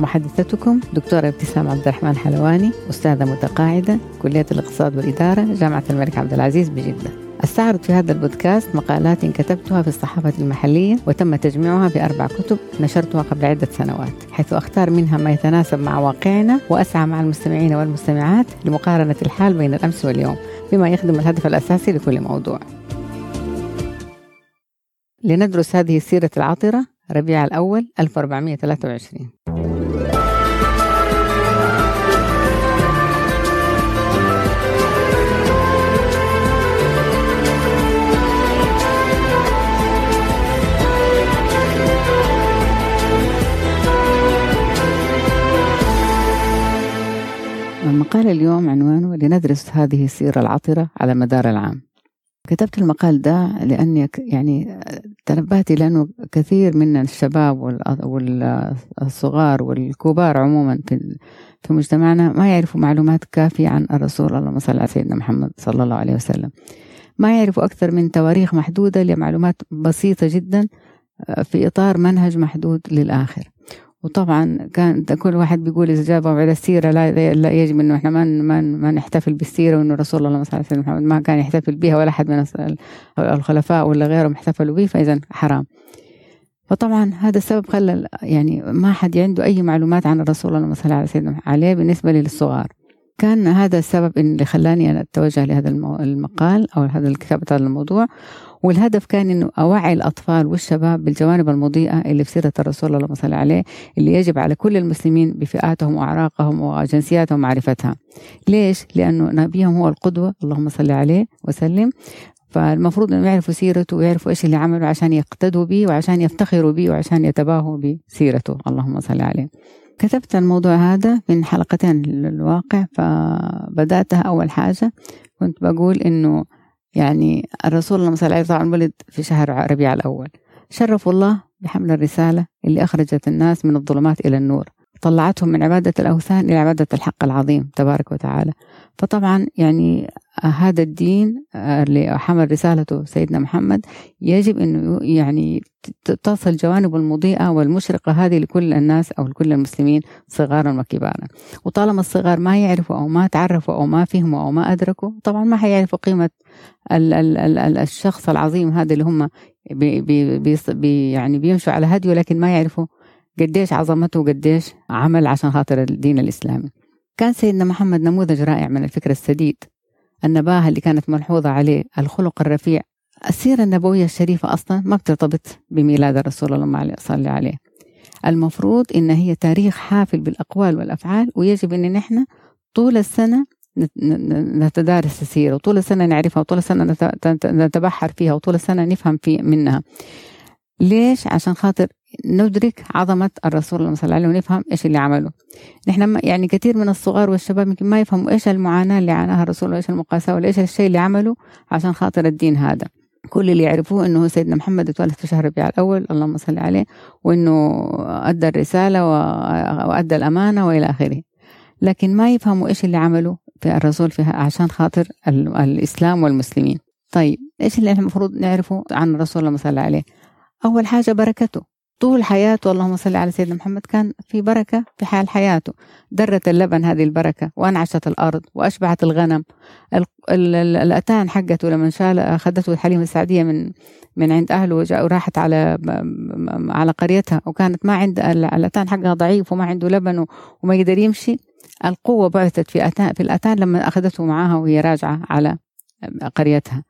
محدثتكم دكتورة ابتسام عبد الرحمن حلواني أستاذة متقاعدة كلية الاقتصاد والإدارة جامعة الملك عبد العزيز بجدة. أستعرض في هذا البودكاست مقالات كتبتها في الصحافة المحلية وتم تجميعها في أربع كتب نشرتها قبل عدة سنوات حيث أختار منها ما يتناسب مع واقعنا وأسعى مع المستمعين والمستمعات لمقارنة الحال بين الأمس واليوم بما يخدم الهدف الأساسي لكل موضوع. لندرس هذه السيرة العطرة ربيع الأول 1423 المقال اليوم عنوانه لندرس هذه السيرة العطرة على مدار العام. كتبت المقال ده لأني يعني تنبهت لأنه كثير من الشباب والصغار والكبار عموما في في مجتمعنا ما يعرفوا معلومات كافية عن الرسول اللهم صل على سيدنا محمد صلى الله عليه وسلم. ما يعرفوا أكثر من تواريخ محدودة لمعلومات بسيطة جدا في إطار منهج محدود للآخر. وطبعا كان كل واحد بيقول إذا جاب موعد السيرة لا, لا يجب إنه إحنا ما ما, ما نحتفل بالسيرة وإنه رسول الله صلى الله عليه وسلم ما كان يحتفل بها ولا أحد من الخلفاء ولا غيرهم احتفلوا به فاذا حرام. فطبعا هذا السبب خلى يعني ما حد عنده أي معلومات عن الرسول الله صلى الله عليه وسلم عليه بالنسبة للصغار. كان هذا السبب اللي خلاني أنا أتوجه لهذا المقال أو هذا الكتابة هذا الموضوع. والهدف كان إنه أوعي الأطفال والشباب بالجوانب المضيئة اللي في سيره الرسول اللهم صل عليه اللي يجب على كل المسلمين بفئاتهم وأعراقهم وجنسياتهم معرفتها. ليش؟ لأنه نبيهم هو القدوة اللهم صل عليه وسلم فالمفروض انهم يعرفوا سيرته ويعرفوا إيش اللي عمله عشان يقتدوا به وعشان يفتخروا به وعشان يتباهوا بسيرته اللهم صل عليه. كتبت الموضوع هذا من حلقتين للواقع فبدأتها أول حاجة كنت بقول إنه يعني الرسول صلى الله عليه وسلم ولد في شهر ربيع الأول شرفوا الله بحمل الرسالة اللي أخرجت الناس من الظلمات إلى النور طلعتهم من عبادة الأوثان إلى عبادة الحق العظيم تبارك وتعالى. فطبعا يعني هذا الدين اللي حمل رسالته سيدنا محمد يجب أنه يعني تصل جوانب المضيئة والمشرقة هذه لكل الناس أو لكل المسلمين صغارا وكبارا. وطالما الصغار ما يعرفوا أو ما تعرفوا أو ما فهموا أو ما أدركوا طبعا ما حيعرفوا قيمة ال ال ال الشخص العظيم هذا اللي هم بي بي بي يعني بيمشوا على هديه لكن ما يعرفوا قديش عظمته وقديش عمل عشان خاطر الدين الإسلامي. كان سيدنا محمد نموذج رائع من الفكر السديد. النباهة اللي كانت ملحوظة عليه الخلق الرفيع. السيرة النبوية الشريفة أصلا ما بترتبط بميلاد الرسول اللهم صلى عليه المفروض إن هي تاريخ حافل بالأقوال والأفعال ويجب إن نحن طول السنة نتدارس السيرة وطول السنة نعرفها وطول السنة نتبحر فيها وطول السنة نفهم في منها. ليش؟ عشان خاطر ندرك عظمة الرسول صلى الله عليه وسلم ونفهم إيش اللي عمله. نحن يعني كثير من الصغار والشباب يمكن ما يفهموا إيش المعاناة اللي عاناها الرسول وإيش المقاساة ولا إيش الشيء اللي عمله عشان خاطر الدين هذا. كل اللي يعرفوه إنه سيدنا محمد اتولد في شهر ربيع الأول اللهم صل عليه وإنه أدى الرسالة وأدى الأمانة وإلى آخره. لكن ما يفهموا إيش اللي عمله في الرسول فيها عشان خاطر الإسلام والمسلمين. طيب إيش اللي إحنا المفروض نعرفه عن الرسول اللهم صل عليه؟ أول حاجة بركته. طول حياته اللهم صل على سيدنا محمد كان في بركة في حال حياته. درت اللبن هذه البركة وأنعشت الأرض وأشبعت الغنم. الأتان حقته لما شال أخذته الحليمة السعدية من من عند أهله وراحت على على قريتها وكانت ما عند الأتان حقها ضعيف وما عنده لبن وما يقدر يمشي. القوة بعثت في أتان في الأتان لما أخذته معاها وهي راجعة على قريتها.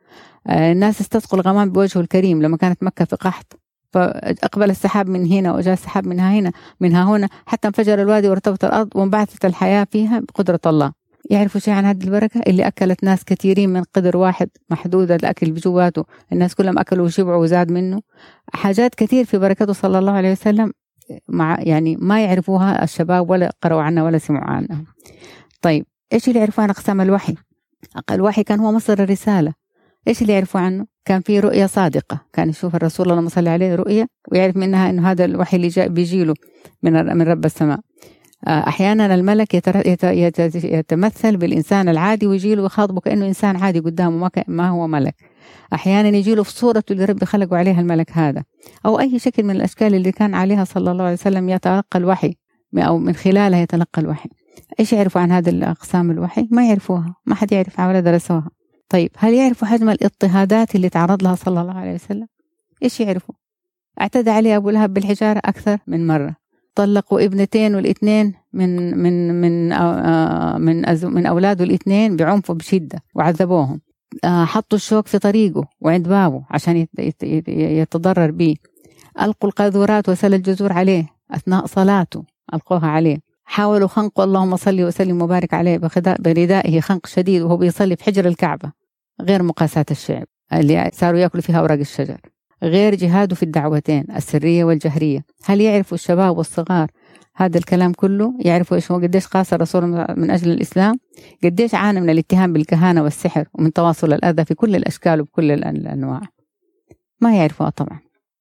الناس استسقوا الغمام بوجهه الكريم لما كانت مكة في قحط. فأقبل السحاب من هنا وجاء السحاب من هنا منها هنا حتى انفجر الوادي وارتبط الأرض وانبعثت الحياة فيها بقدرة الله. يعرفوا شيء عن هذه البركة؟ اللي أكلت ناس كثيرين من قدر واحد محدود الأكل بجواته الناس كلهم أكلوا وشبعوا وزاد منه. حاجات كثير في بركته صلى الله عليه وسلم مع يعني ما يعرفوها الشباب ولا قرأوا عنها ولا سمعوا عنها. طيب إيش اللي يعرفوا عن أقسام الوحي؟ الوحي كان هو مصدر الرسالة. إيش اللي يعرفوا عنه؟ كان في رؤية صادقة. كان يشوف الرسول اللهم صل عليه رؤية ويعرف منها أنه هذا الوحي اللي جاء بيجيله من من رب السماء. آه، أحيانا الملك يتمثل بالإنسان العادي ويجيله ويخاطبه كأنه إنسان عادي قدامه ما هو ملك. أحيانا يجيله في صورته اللي ربي خلقه عليها الملك هذا. أو أي شكل من الأشكال اللي كان عليها صلى الله عليه وسلم يتلقى الوحي أو من خلالها يتلقى الوحي. إيش يعرفوا عن هذه الأقسام الوحي؟ ما يعرفوها ما حد يعرفها ولا درسوها. طيب هل يعرفوا حجم الاضطهادات اللي تعرض لها صلى الله عليه وسلم؟ إيش يعرفوا اعتدى عليه أبو لهب بالحجارة أكثر من مرة. طلقوا ابنتين والإثنين من من من آه، من من اولاده الاثنين بعنف وبشدة وعذبوهم. آه، حطوا الشوك في طريقه وعند بابه عشان يتضرر به ألقوا القاذورات وسل الجزور عليه أثناء صلاته ألقوها عليه. حاولوا خنقه اللهم صل وسلم وبارك عليه بردائه خنق شديد وهو بيصلي في حجر الكعبة غير مقاساة الشعب اللي صاروا يأكلوا فيها أوراق الشجر. غير جهاده في الدعوتين السرية والجهرية. هل يعرفوا الشباب والصغار هذا الكلام كله؟ يعرفوا إيش هو؟ قديش قاس الرسول من أجل الإسلام؟ قديش عانى من الاتهام بالكهانة والسحر ومن تواصل الأذى في كل الأشكال وبكل الأنواع؟ ما يعرفوها طبعا.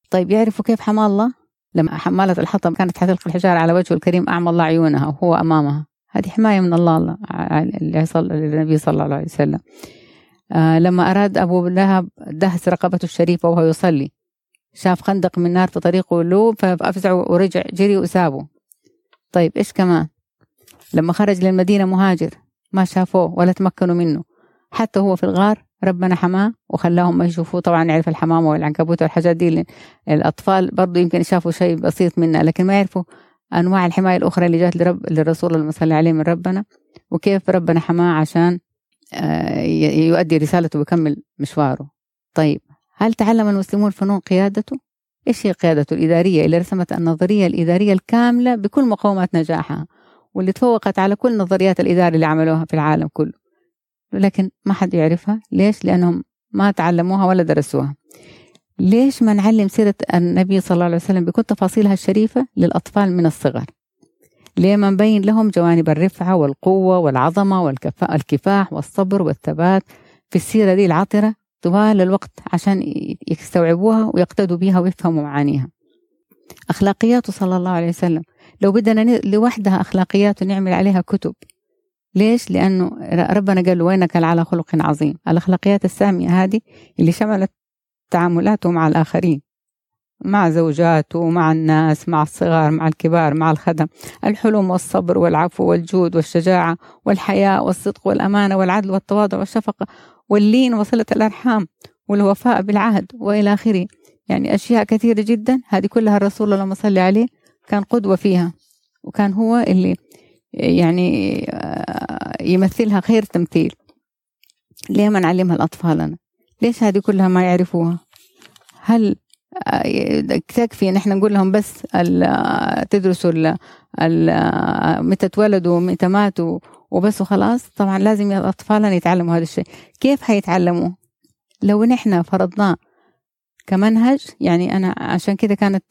طيب يعرفوا كيف حمى الله؟ لما حمالة الحطب كانت حتلقي الحجارة على وجهه الكريم أعمى الله عيونها وهو أمامها. هذه حماية من الله اللي صلى النبي صلى الله عليه وسلم. آه لما أراد أبو لهب دهس رقبته الشريفة وهو يصلي شاف خندق من نار في طريقه له فأفزع ورجع جري وسابه طيب إيش كمان؟ لما خرج للمدينة مهاجر ما شافوه ولا تمكنوا منه. حتى هو في الغار ربنا حماه وخلاهم ما يشوفوه. طبعا يعرف الحمامة والعنكبوت والحاجات دي الأطفال برضو يمكن يشافوا شيء بسيط منها لكن ما يعرفوا أنواع الحماية الأخرى اللي جات لرب للرسول المصلي عليه من ربنا وكيف ربنا حماه عشان آه، يؤدي رسالته ويكمل مشواره. طيب هل تعلم المسلمون فنون قيادته؟ إيش هي قيادته الإدارية؟ اللي رسمت النظرية الإدارية الكاملة بكل مقومات نجاحها واللي تفوقت على كل نظريات الإدارة اللي عملوها في العالم كله. لكن ما حد يعرفها. ليش؟ لأنهم ما تعلموها ولا درسوها. ليش ما نعلم سيرة النبي صلى الله عليه وسلم بكل تفاصيلها الشريفة للأطفال من الصغر؟ ليه ما نبين لهم جوانب الرفعة والقوة والعظمة والكفاح والصبر والثبات في السيرة دي العطرة؟ طوال الوقت عشان يستوعبوها ويقتدوا بها ويفهموا معانيها. أخلاقياته صلى الله عليه وسلم. لو بدنا لوحدها أخلاقياته نعمل عليها كتب ليش؟ لأنه ربنا قال له وينك على خلق عظيم. الأخلاقيات السامية هذه اللي شملت تعاملاته مع الآخرين مع زوجاته مع الناس مع الصغار مع الكبار مع الخدم. الحلم والصبر والعفو والجود والشجاعة والحياء والصدق والأمانة والعدل والتواضع والشفقة واللين وصلة الأرحام والوفاء بالعهد وإلى آخره. يعني أشياء كثيرة جدا هذه كلها الرسول اللهم صل عليه كان قدوة فيها وكان هو اللي يعني آه، يمثلها خير تمثيل. ليه ما نعلمها لأطفالنا ليش هذه كلها ما يعرفوها؟ هل آه، تكفي إن إحنا نقول لهم بس تدرسوا متى تولدوا متى ماتوا وبس وخلاص؟ طبعا لازم اطفالنا يتعلموا هذا الشيء. كيف حيتعلموا؟ لو نحن فرضناه كمنهج يعني أنا عشان كده كانت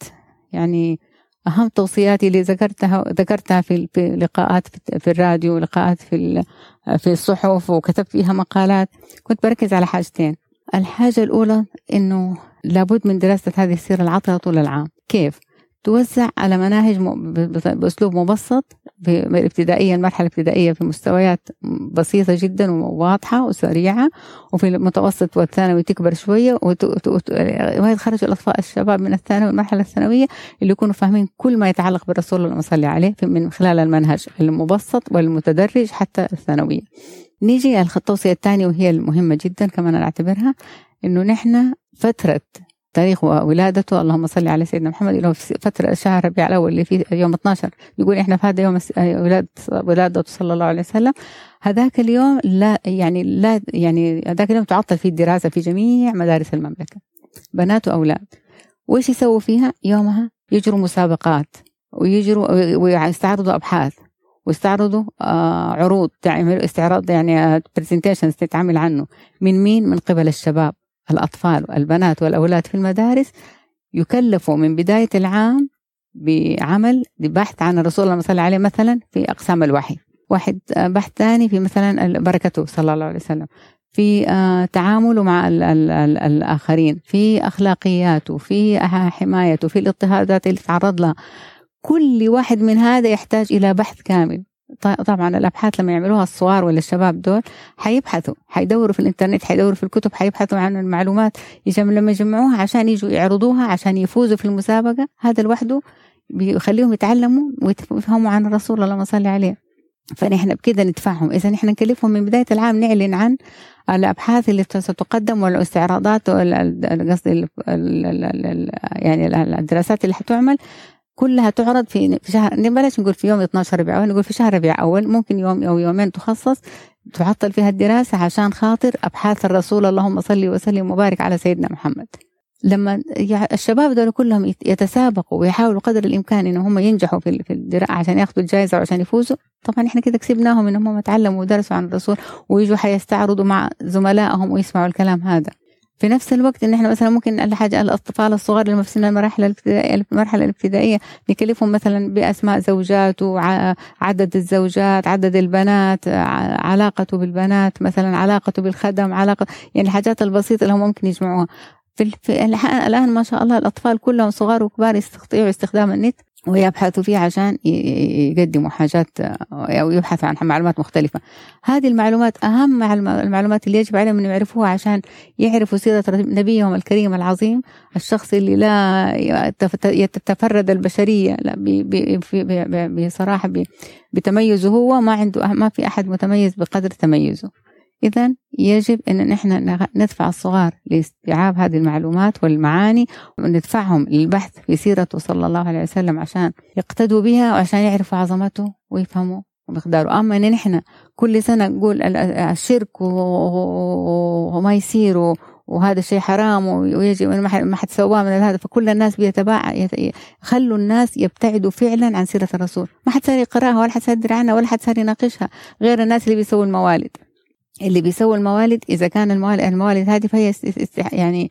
يعني أهم توصياتي اللي ذكرتها ذكرتها في لقاءات في الراديو ولقاءات في في الصحف وكتبت فيها مقالات. كنت بركز على حاجتين. الحاجة الأولى إنه لابد من دراسة هذه السيرة العطره طول العام. كيف؟ توزع على مناهج بأسلوب مبسط في الابتدائيه المرحله الابتدائيه في مستويات بسيطة جدا وواضحة وسريعة وفي المتوسط والثانوي تكبر شوية ويتخرج الأطفال الشباب من الثانوي المرحلة الثانوية اللي يكونوا فاهمين كل ما يتعلق بالرسول اللهم صل عليه من خلال المنهج المبسط والمتدرج حتى الثانوية. نيجي التوصيه الثانية وهي المهمة جدا كمان أنا أعتبرها إنه نحن فترة تاريخ ولادته اللهم صل على سيدنا محمد. اللي هو في فترة شهر ربيع الأول اللي في يوم 12 يقول إحنا في هذا يوم ولادة ولادته صلى الله عليه وسلم. هذاك اليوم لا يعني لا يعني هذاك اليوم تعطل فيه الدراسة في جميع مدارس المملكة. بنات وأولاد. وإيش يسووا فيها؟ يومها يجروا مسابقات. ويجروا ويستعرضوا أبحاث. واستعرضوا آه عروض تعمل استعراض يعني برزنتيشنز تتعمل عنه. من مين؟ من قبل الشباب. الأطفال والبنات والأولاد في المدارس يكلفوا من بداية العام بعمل بحث عن الرسول الله صلى عليه مثلا في أقسام الوحي. واحد آه، بحث ثاني في مثلا بركته صلى الله عليه وسلم. في آه، تعامله مع ال ال ال الآخرين في أخلاقياته في حمايته في الاضطهادات اللي تعرض لها. كل واحد من هذا يحتاج إلى بحث كامل. طبعا الأبحاث لما يعملوها الصغار ولا الشباب دول حيبحثوا حيدوروا في الإنترنت حيدوروا في الكتب حيبحثوا عن المعلومات. يجم لما يجمعوها عشان يجوا يعرضوها عشان يفوزوا في المسابقة هذا لوحده بيخليهم يتعلموا ويفهموا عن الرسول اللهم صل عليه. فنحن بكده ندفعهم إذا نحن نكلفهم من بداية العام نعلن عن الأبحاث اللي ستقدم والاستعراضات قصدي يعني الدراسات اللي حتعمل كلها تعرض في في شهر بلاش نقول في يوم 12 ربيع اول نقول في شهر ربيع أول ممكن يوم أو يومين تخصص تعطل فيها الدراسة عشان خاطر أبحاث الرسول اللهم صل وسلم وبارك على سيدنا محمد. لما الشباب دول كلهم يتسابقوا ويحاولوا قدر الإمكان إن هم ينجحوا في الدراسه عشان ياخذوا الجائزة وعشان يفوزوا. طبعا إحنا كده كسبناهم إن هم تعلموا ودرسوا عن الرسول ويجوا حيستعرضوا مع زملائهم ويسمعوا الكلام هذا. في نفس الوقت إن إحنا مثلا ممكن الحاجة الأطفال الصغار اللي في سن المراحل المرحله الابتدائية نكلفهم مثلا بأسماء زوجات وعدد الزوجات عدد البنات علاقته بالبنات مثلا علاقته بالخدم علاقه يعني الحاجات البسيطة اللي هم ممكن يجمعوها. في الآن ما شاء الله الأطفال كلهم صغار وكبار يستطيعوا استخدام النت. ويبحثوا فيه عشان يقدموا حاجات أو يبحثوا عن معلومات مختلفة. هذه المعلومات أهم المعلومات اللي يجب عليهم ان يعرفوها عشان يعرفوا سيره نبيهم الكريم العظيم الشخص اللي لا تتفرد البشرية لا بصراحة بتميزه هو ما عنده ما في أحد متميز بقدر تميزه. إذا يجب أن نحن ندفع الصغار لاستيعاب هذه المعلومات والمعاني وندفعهم للبحث في سيرته صلى الله عليه وسلم عشان يقتدوا بها وعشان يعرفوا عظمته ويفهموا مقداره. أما إن نحن كل سنة نقول الشرك وما يصير وهذا الشيء حرام ويجب ما حد سواه من هذا. فكل الناس بيتباع خلوا الناس يبتعدوا فعلا عن سيرة الرسول. ما حد صار يقراها ولا حد صار يدري عنها ولا حد صار يناقشها غير الناس اللي بيسووا الموالد. اللي بيسوي الموالد إذا كان الموالد الموالد هذه فهي يعني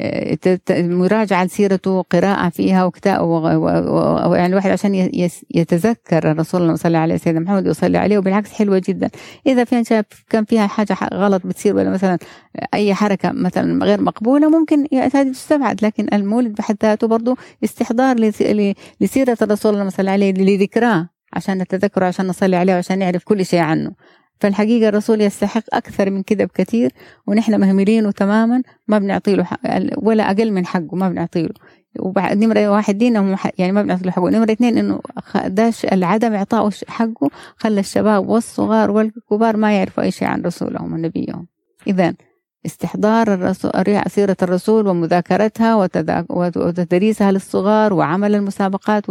آه، مراجعة لسيرته قراءة فيها وكتاب يعني الواحد عشان يتذكر الرسول الله صلى عليه سيدنا محمد ويصلي عليه وبالعكس حلوة جدا. إذا في كان فيها حاجة غلط بتصير ولا مثلا أي حركة مثلا غير مقبولة ممكن هذه تستبعد. لكن المولد بحد ذاته برضه استحضار لسيرة الرسول الله صلى عليه لذكراه عشان نتذكره عشان نصلي عليه وعشان نعرف كل شيء عنه. فالحقيقة الرسول يستحق أكثر من كده بكثير ونحن مهملينه تماما ما بنعطي له ولا أقل من حقه ما بنعطي له نمرة واحد دينه يعني ما بنعطي له حقه. نمرة اثنين إنه داش العدم إعطائه حقه خلى الشباب والصغار والكبار ما يعرفوا أي شيء عن رسولهم ونبيهم. إذا استحضار سيرة الرسول ومذاكرتها وتدريسها للصغار وعمل المسابقات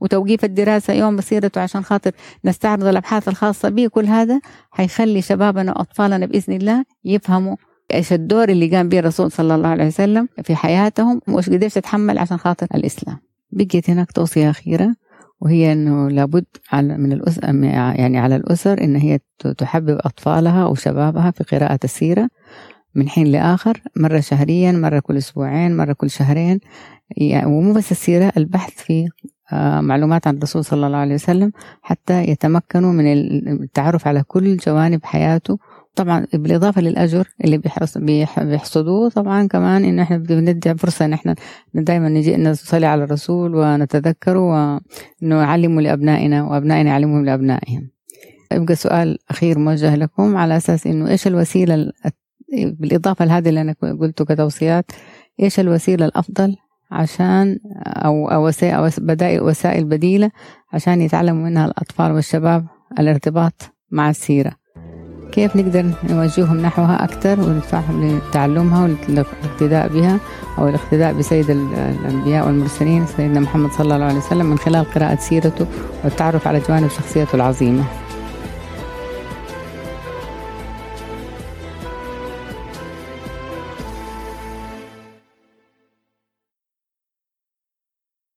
وتوقيف الدراسة يوم بسيرته عشان خاطر نستعرض الأبحاث الخاصة به كل هذا حيخلي شبابنا وأطفالنا بإذن الله يفهموا إيش الدور اللي قام به الرسول صلى الله عليه وسلم في حياتهم وإيش قديش تتحمل عشان خاطر الإسلام. بقيت هناك توصية أخيرة وهي إنه لابد على من الاسر يعني على الأسر إن هي تحبب أطفالها وشبابها في قراءة السيرة من حين لآخر مرة شهريا مرة كل أسبوعين مرة كل شهرين. يعني ومو بس السيرة البحث في آه، معلومات عن الرسول صلى الله عليه وسلم حتى يتمكنوا من التعرف على كل جوانب حياته. طبعا بالإضافة للأجر اللي بيحصدوه طبعا كمان إنه إحنا بندي فرصة إن إحنا دائما نجي نصلي على الرسول ونتذكره ونعلمه لأبنائنا وأبنائنا يعلمهم لأبنائهم. يبقى سؤال أخير موجه لكم على أساس إنه إيش الوسيلة بالإضافة لهذه اللي أنا قلته كتوصيات إيش الوسيلة الأفضل عشان أو أو بدائل وسائل بديلة عشان يتعلموا منها الأطفال والشباب الارتباط مع السيرة؟ كيف نقدر نوجههم نحوها أكثر وندفعهم لتعلمها والاقتداء بها أو الاقتداء بسيد الأنبياء والمرسلين سيدنا محمد صلى الله عليه وسلم من خلال قراءة سيرته والتعرف على جوانب شخصيته العظيمة؟